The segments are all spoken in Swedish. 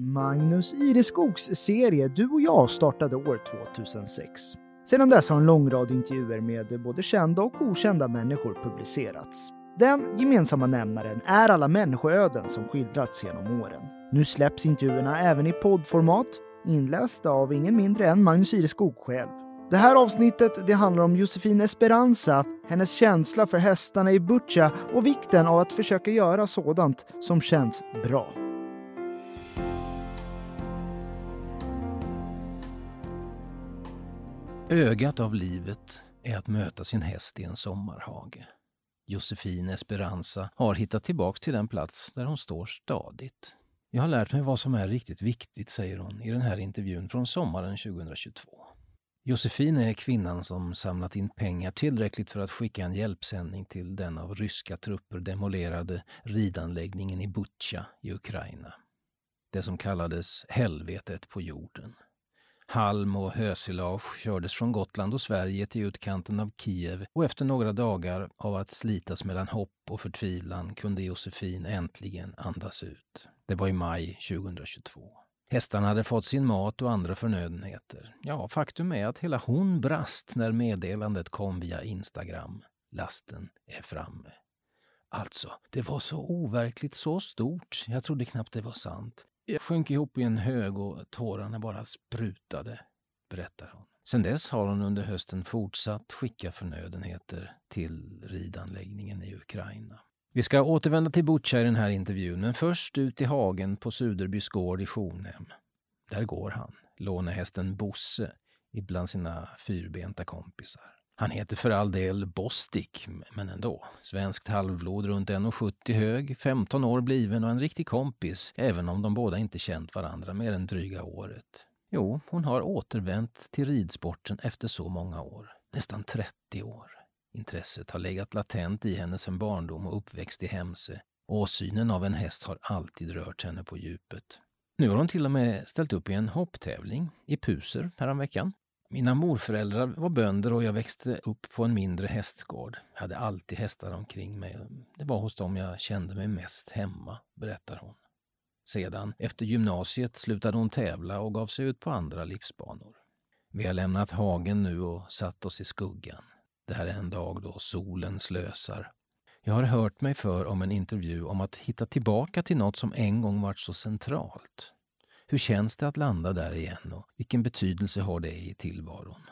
Magnus Ireskogs serie Du och jag startade år 2006. Sedan dess har en lång rad intervjuer med både kända och okända människor publicerats. Den gemensamma nämnaren är alla människoöden som skildrats genom åren. Nu släpps intervjuerna även i poddformat, inlästa av ingen mindre än Magnus Ireskog själv. Det här avsnittet det handlar om Josefin Esperanza, hennes känsla för hästarna i Butcha och vikten av att försöka göra sådant som känns bra. Ögat av livet är att möta sin häst i en sommarhage. Josefin Esperanza har hittat tillbaks till den plats där hon står stadigt. Jag har lärt mig vad som är riktigt viktigt, säger hon i den här intervjun från sommaren 2022. Josefin är kvinnan som samlat in pengar tillräckligt för att skicka en hjälpsändning till den av ryska trupper demolerade ridanläggningen i Butja i Ukraina. Det som kallades helvetet på jorden. Halm och hösilage kördes från Gotland och Sverige till utkanten av Kiev och efter några dagar av att slitas mellan hopp och förtvivlan kunde Josefin äntligen andas ut. Det var i maj 2022. Hästarna hade fått sin mat och andra förnödenheter. Ja, faktum är att hela hon brast när meddelandet kom via Instagram. Lasten är framme. Alltså, det var så overkligt, så stort. Jag trodde knappt det var sant. Jag sjönk ihop i en hög och tårarna bara sprutade, berättar hon. Sen dess har hon under hösten fortsatt skicka förnödenheter till ridanläggningen i Ukraina. Vi ska återvända till Butja i den här intervjun, men först ut i hagen på Suderbys gård i Sjonhem. Där går han, lånehästen Bosse, ibland sina fyrbenta kompisar. Han heter för all del Bostik, men ändå. Svenskt halvblod runt 1,70 hög, 15 år bliven och en riktig kompis, även om de båda inte känt varandra mer än dryga året. Jo, hon har återvänt till ridsporten efter så många år. Nästan 30 år. Intresset har legat latent i henne sedan barndom och uppväxt i Hemse. Åsynen av en häst har alltid rört henne på djupet. Nu har hon till och med ställt upp i en hopptävling i Puser häromveckan. Mina morföräldrar var bönder och jag växte upp på en mindre hästgård. Jag hade alltid hästar omkring mig. Det var hos dem jag kände mig mest hemma, berättar hon. Sedan, efter gymnasiet, slutade hon tävla och gav sig ut på andra livsbanor. Vi har lämnat hagen nu och satt oss i skuggan. Det här är en dag då solen slösar. Jag har hört mig för om en intervju om att hitta tillbaka till något som en gång varit så centralt. Hur känns det att landa där igen och vilken betydelse har det i tillvaron?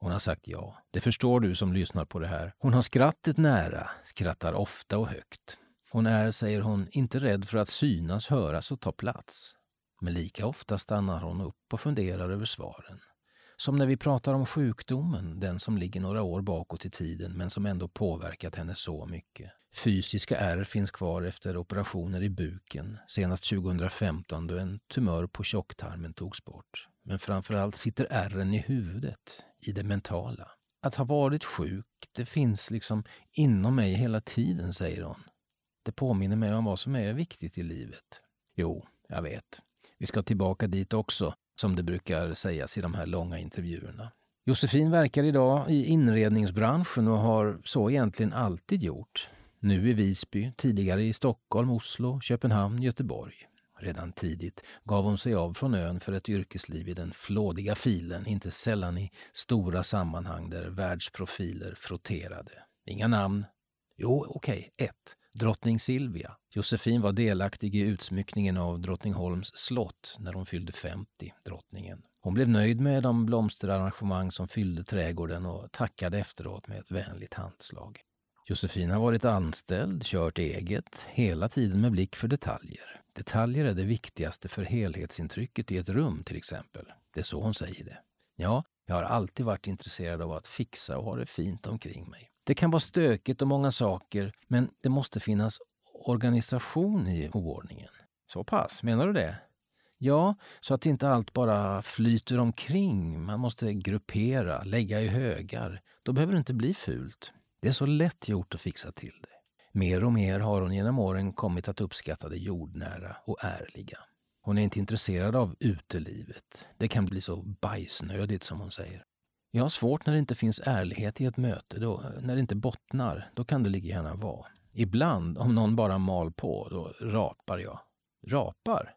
Hon har sagt ja. Det förstår du som lyssnar på det här. Hon har skrattet nära, skrattar ofta och högt. Hon är, säger hon, inte rädd för att synas, höras och ta plats. Men lika ofta stannar hon upp och funderar över svaren. Som när vi pratar om sjukdomen, den som ligger några år bakåt i tiden men som ändå påverkat henne så mycket. Fysiska ärr finns kvar efter operationer i buken, senast 2015 då en tumör på tjocktarmen togs bort. Men framförallt sitter ärren i huvudet, i det mentala. Att ha varit sjuk, det finns liksom inom mig hela tiden, säger hon. Det påminner mig om vad som är viktigt i livet. Jo, jag vet. Vi ska tillbaka dit också, som det brukar sägas i de här långa intervjuerna. Josefin verkar idag i inredningsbranschen och har så egentligen alltid gjort. Nu i Visby, tidigare i Stockholm, Oslo, Köpenhamn, Göteborg. Redan tidigt gav hon sig av från ön för ett yrkesliv i den flådiga filen, inte sällan i stora sammanhang där världsprofiler frotterade. Inga namn. Jo, okej, okay, ett. Drottning Silvia. Josefin var delaktig i utsmyckningen av Drottningholms slott när hon fyllde 50, drottningen. Hon blev nöjd med de blomsterarrangemang som fyllde trädgården och tackade efteråt med ett vänligt handslag. Josefin har varit anställd, kört eget, hela tiden med blick för detaljer. Detaljer är det viktigaste för helhetsintrycket i ett rum till exempel. Det är så hon säger det. Ja, jag har alltid varit intresserad av att fixa och ha det fint omkring mig. Det kan vara stökigt och många saker, men det måste finnas organisation i oordningen. Så pass, menar du det? Ja, så att inte allt bara flyter omkring. Man måste gruppera, lägga i högar. Då behöver det inte bli fult. Det är så lätt gjort att fixa till det. Mer och mer har hon genom åren kommit att uppskatta det jordnära och ärliga. Hon är inte intresserad av utelivet. Det kan bli så bajsnödigt som hon säger. Jag har svårt när det inte finns ärlighet i ett möte. Då, när det inte bottnar, då kan det lika gärna vara. Ibland, om någon bara mal på, då rapar jag. Rapar?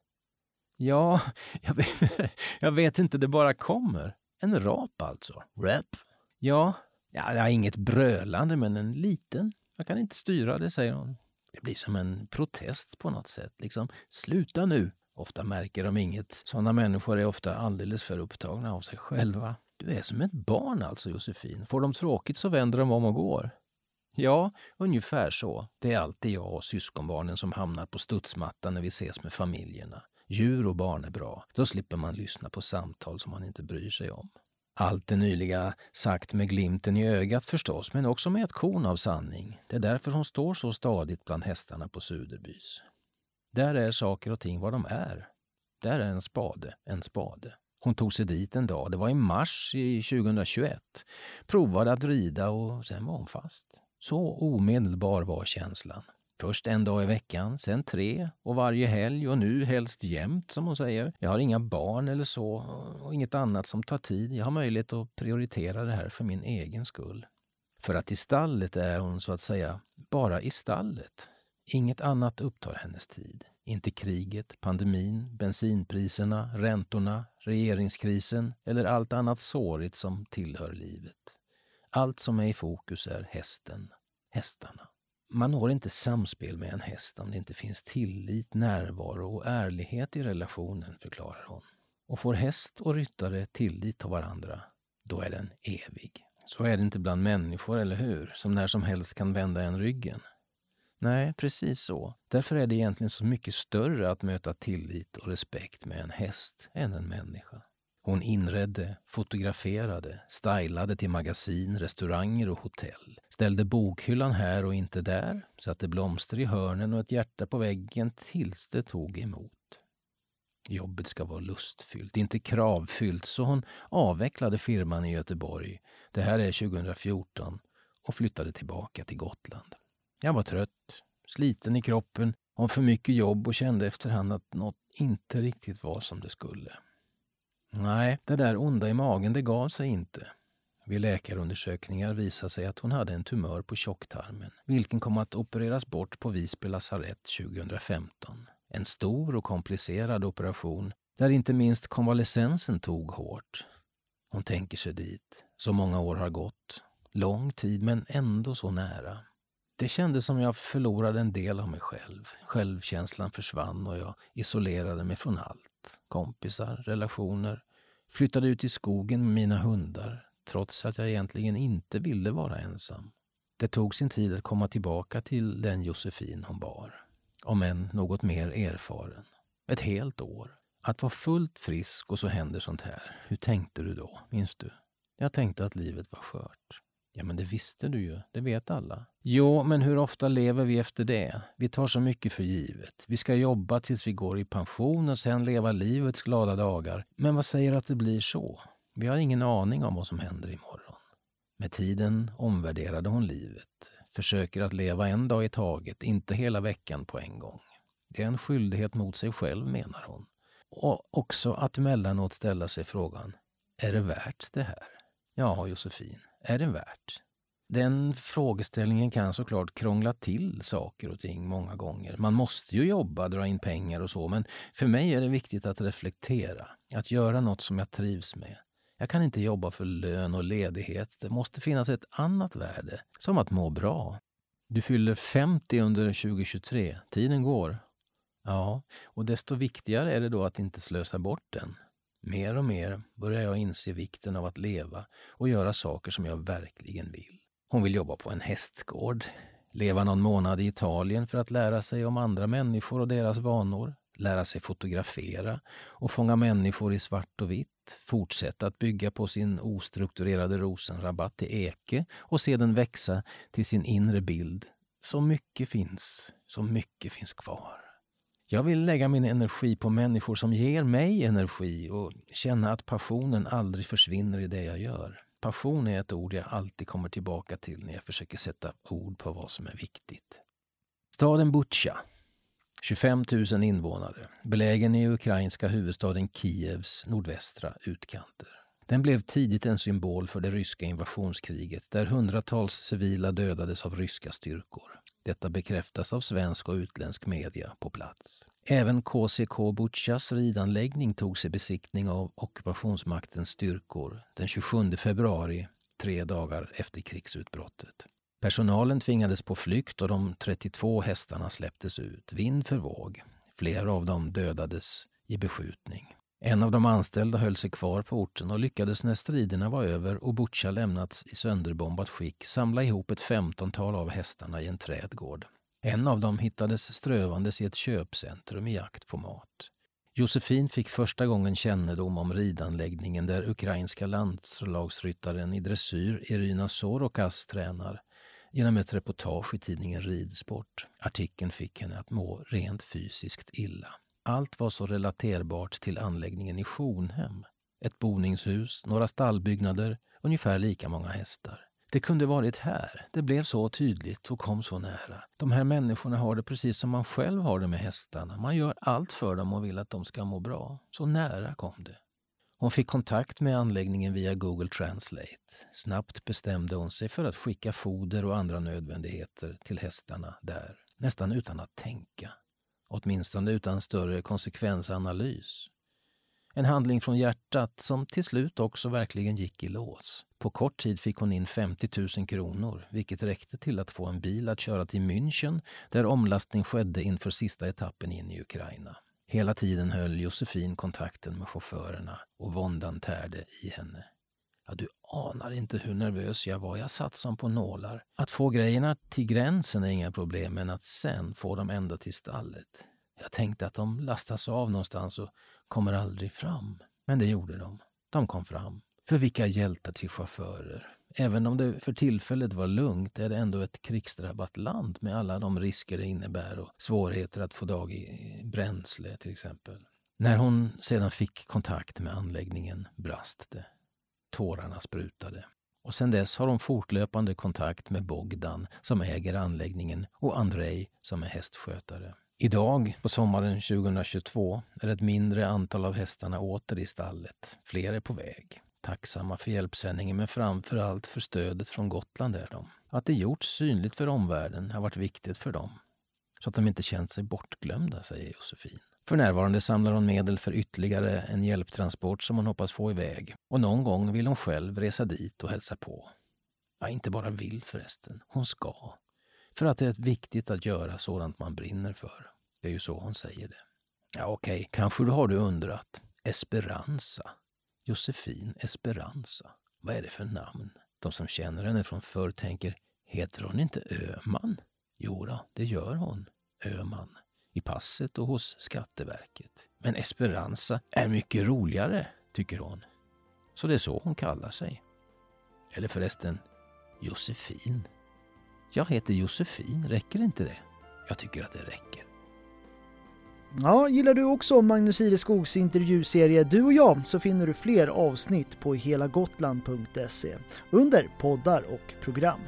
Ja, jag vet, jag vet inte, det bara kommer. En rap alltså. Rap? Ja, ja, jag har inget brölande, men en liten. Jag kan inte styra det, säger hon. Det blir som en protest på något sätt. Liksom, sluta nu! Ofta märker de inget. Sådana människor är ofta alldeles för upptagna av sig själva. Du är som ett barn alltså, Josefin. Får de tråkigt så vänder de om och går. Ja, ungefär så. Det är alltid jag och syskonbarnen som hamnar på studsmattan när vi ses med familjerna. Djur och barn är bra. Då slipper man lyssna på samtal som man inte bryr sig om. Allt det nyliga sagt med glimten i ögat förstås, men också med ett korn av sanning. Det är därför hon står så stadigt bland hästarna på Suderbys. Där är saker och ting vad de är. Där är en spade, en spade. Hon tog sig dit en dag, det var i mars i 2021. Provade att rida och sen var hon fast. Så omedelbar var känslan. Först en dag i veckan, sen tre och varje helg och nu helst jämt som hon säger. Jag har inga barn eller så och inget annat som tar tid. Jag har möjlighet att prioritera det här för min egen skull. För att i stallet är hon så att säga bara i stallet. Inget annat upptar hennes tid. Inte kriget, pandemin, bensinpriserna, räntorna, regeringskrisen eller allt annat sårigt som tillhör livet. Allt som är i fokus är hästen, hästarna. Man når inte samspel med en häst om det inte finns tillit, närvaro och ärlighet i relationen, förklarar hon. Och får häst och ryttare tillit till varandra, då är den evig. Så är det inte bland människor, eller hur? Som när som helst kan vända en ryggen. Nej, precis så. Därför är det egentligen så mycket större att möta tillit och respekt med en häst än en människa. Hon inredde, fotograferade, stylade till magasin, restauranger och hotell. Ställde bokhyllan här och inte där, satte blomster i hörnen och ett hjärta på väggen tills det tog emot. Jobbet ska vara lustfyllt, inte kravfyllt, så hon avvecklade firman i Göteborg, det här är 2014, och flyttade tillbaka till Gotland. Jag var trött, sliten i kroppen, om för mycket jobb och kände efterhand att något inte riktigt var som det skulle. Nej, det där onda i magen, det gav sig inte. Vid läkarundersökningar visade sig att hon hade en tumör på tjocktarmen, vilken kom att opereras bort på Visby lasarett 2015. En stor och komplicerad operation där inte minst konvalescensen tog hårt. Hon tänker sig dit. Så många år har gått. Lång tid, men ändå så nära. Det kändes som jag förlorade en del av mig själv. Självkänslan försvann och jag isolerade mig från allt. Kompisar, relationer. Flyttade ut i skogen med mina hundar, trots att jag egentligen inte ville vara ensam. Det tog sin tid att komma tillbaka till den Josefin hon bar. Om än något mer erfaren. Ett helt år. Att vara fullt frisk och så händer sånt här. Hur tänkte du då? Minns du? Jag tänkte att livet var skört. Ja, men det visste du ju. Det vet alla. Jo, men hur ofta lever vi efter det? Vi tar så mycket för givet. Vi ska jobba tills vi går i pension och sen leva livets glada dagar. Men vad säger att det blir så? Vi har ingen aning om vad som händer imorgon. Med tiden omvärderade hon livet. Försöker att leva en dag i taget, inte hela veckan på en gång. Det är en skyldighet mot sig själv, menar hon. Och också att emellanåt ställa sig frågan, är det värt det här? Ja, Josefin, är det värt? Den frågeställningen kan såklart krångla till saker och ting många gånger. Man måste ju jobba, dra in pengar och så, men för mig är det viktigt att reflektera, att göra något som jag trivs med. Jag kan inte jobba för lön och ledighet. Det måste finnas ett annat värde, som att må bra. Du fyller 50 under 2023. Tiden går. Ja, och desto viktigare är det då att inte slösa bort den. Mer och mer börjar jag inse vikten av att leva och göra saker som jag verkligen vill. Hon vill jobba på en hästgård, leva någon månad i Italien för att lära sig om andra människor och deras vanor, lära sig fotografera och fånga människor i svart och vitt, fortsätta att bygga på sin ostrukturerade rosenrabatt till Eke och se den växa till sin inre bild. Så mycket finns, så mycket finns kvar. Jag vill lägga min energi på människor som ger mig energi och känna att passionen aldrig försvinner i det jag gör. Passion är ett ord jag alltid kommer tillbaka till när jag försöker sätta ord på vad som är viktigt. Staden Butja, 25 000 invånare, belägen i ukrainska huvudstaden Kievs nordvästra utkanter. Den blev tidigt en symbol för det ryska invasionskriget där hundratals civila dödades av ryska styrkor. Detta bekräftas av svensk och utländsk media på plats. Även KCK Butjas ridanläggning togs i besiktning av ockupationsmaktens styrkor den 27 februari, tre dagar efter krigsutbrottet. Personalen tvingades på flykt och de 32 hästarna släpptes ut, vind för våg. Flera av dem dödades i beskjutning. En av de anställda höll sig kvar på orten och lyckades när striderna var över och Butja lämnats i sönderbombat skick samla ihop ett femtontal av hästarna i en trädgård. En av dem hittades strövandes i ett köpcentrum i jakt på mat. Josefin fick första gången kännedom om ridanläggningen där ukrainska landslagsryttaren i dressyr Irina Sorokas tränar genom ett reportage i tidningen Ridsport. Artikeln fick henne att må rent fysiskt illa. Allt var så relaterbart till anläggningen i Sjonhem. Ett boningshus, några stallbyggnader, ungefär lika många hästar. Det kunde varit här. Det blev så tydligt och kom så nära. De här människorna har det precis som man själv har det med hästarna. Man gör allt för dem och vill att de ska må bra. Så nära kom det. Hon fick kontakt med anläggningen via Google Translate. Snabbt bestämde hon sig för att skicka foder och andra nödvändigheter till hästarna där, nästan utan att tänka. Åtminstone utan större konsekvensanalys. En handling från hjärtat som till slut också verkligen gick i lås. På kort tid fick hon in 50 000 kronor, vilket räckte till att få en bil att köra till München där omlastning skedde inför sista etappen in i Ukraina. Hela tiden höll Josefin kontakten med chaufförerna och våndan tärde i henne. Ja, du anar inte hur nervös jag var. Jag satt som på nålar. Att få grejerna till gränsen är inga problem, men att sen få dem ända till stallet. Jag tänkte att de lastas av någonstans och kommer aldrig fram. Men det gjorde de. De kom fram. För vilka hjältar till chaufförer. Även om det för tillfället var lugnt är det ändå ett krigsdrabbat land med alla de risker det innebär och svårigheter att få tag i bränsle till exempel. När hon sedan fick kontakt med anläggningen brast det. Tårarna sprutade. Och sedan dess har hon fortlöpande kontakt med Bogdan som äger anläggningen och Andrei som är hästskötare. Idag, på sommaren 2022, är ett mindre antal av hästarna åter i stallet. Fler är på väg. Tacksamma för hjälpsändningen men framför allt för stödet från Gotland är de. Att det gjorts synligt för omvärlden har varit viktigt för dem. Så att de inte känt sig bortglömda, säger Josefin. För närvarande samlar hon medel för ytterligare en hjälptransport som hon hoppas få iväg. Och någon gång vill hon själv resa dit och hälsa på. Ja, inte bara vill förresten, hon ska. För att det är viktigt att göra sådant man brinner för. Det är ju så hon säger det. Ja, okej, okay. kanske du har du undrat. Esperanza. Josefin Esperanza. Vad är det för namn? De som känner henne från förr tänker, heter hon inte Öman? Jo då, det gör hon. Öman. I passet och hos Skatteverket. Men Esperanza är mycket roligare, tycker hon. Så det är så hon kallar sig. Eller förresten, Josefin. Jag heter Josefin, räcker inte det? Jag tycker att det räcker. Ja, gillar du också Magnus Ireskogs intervjuserie Du och jag så finner du fler avsnitt på helagotland.se under poddar och program.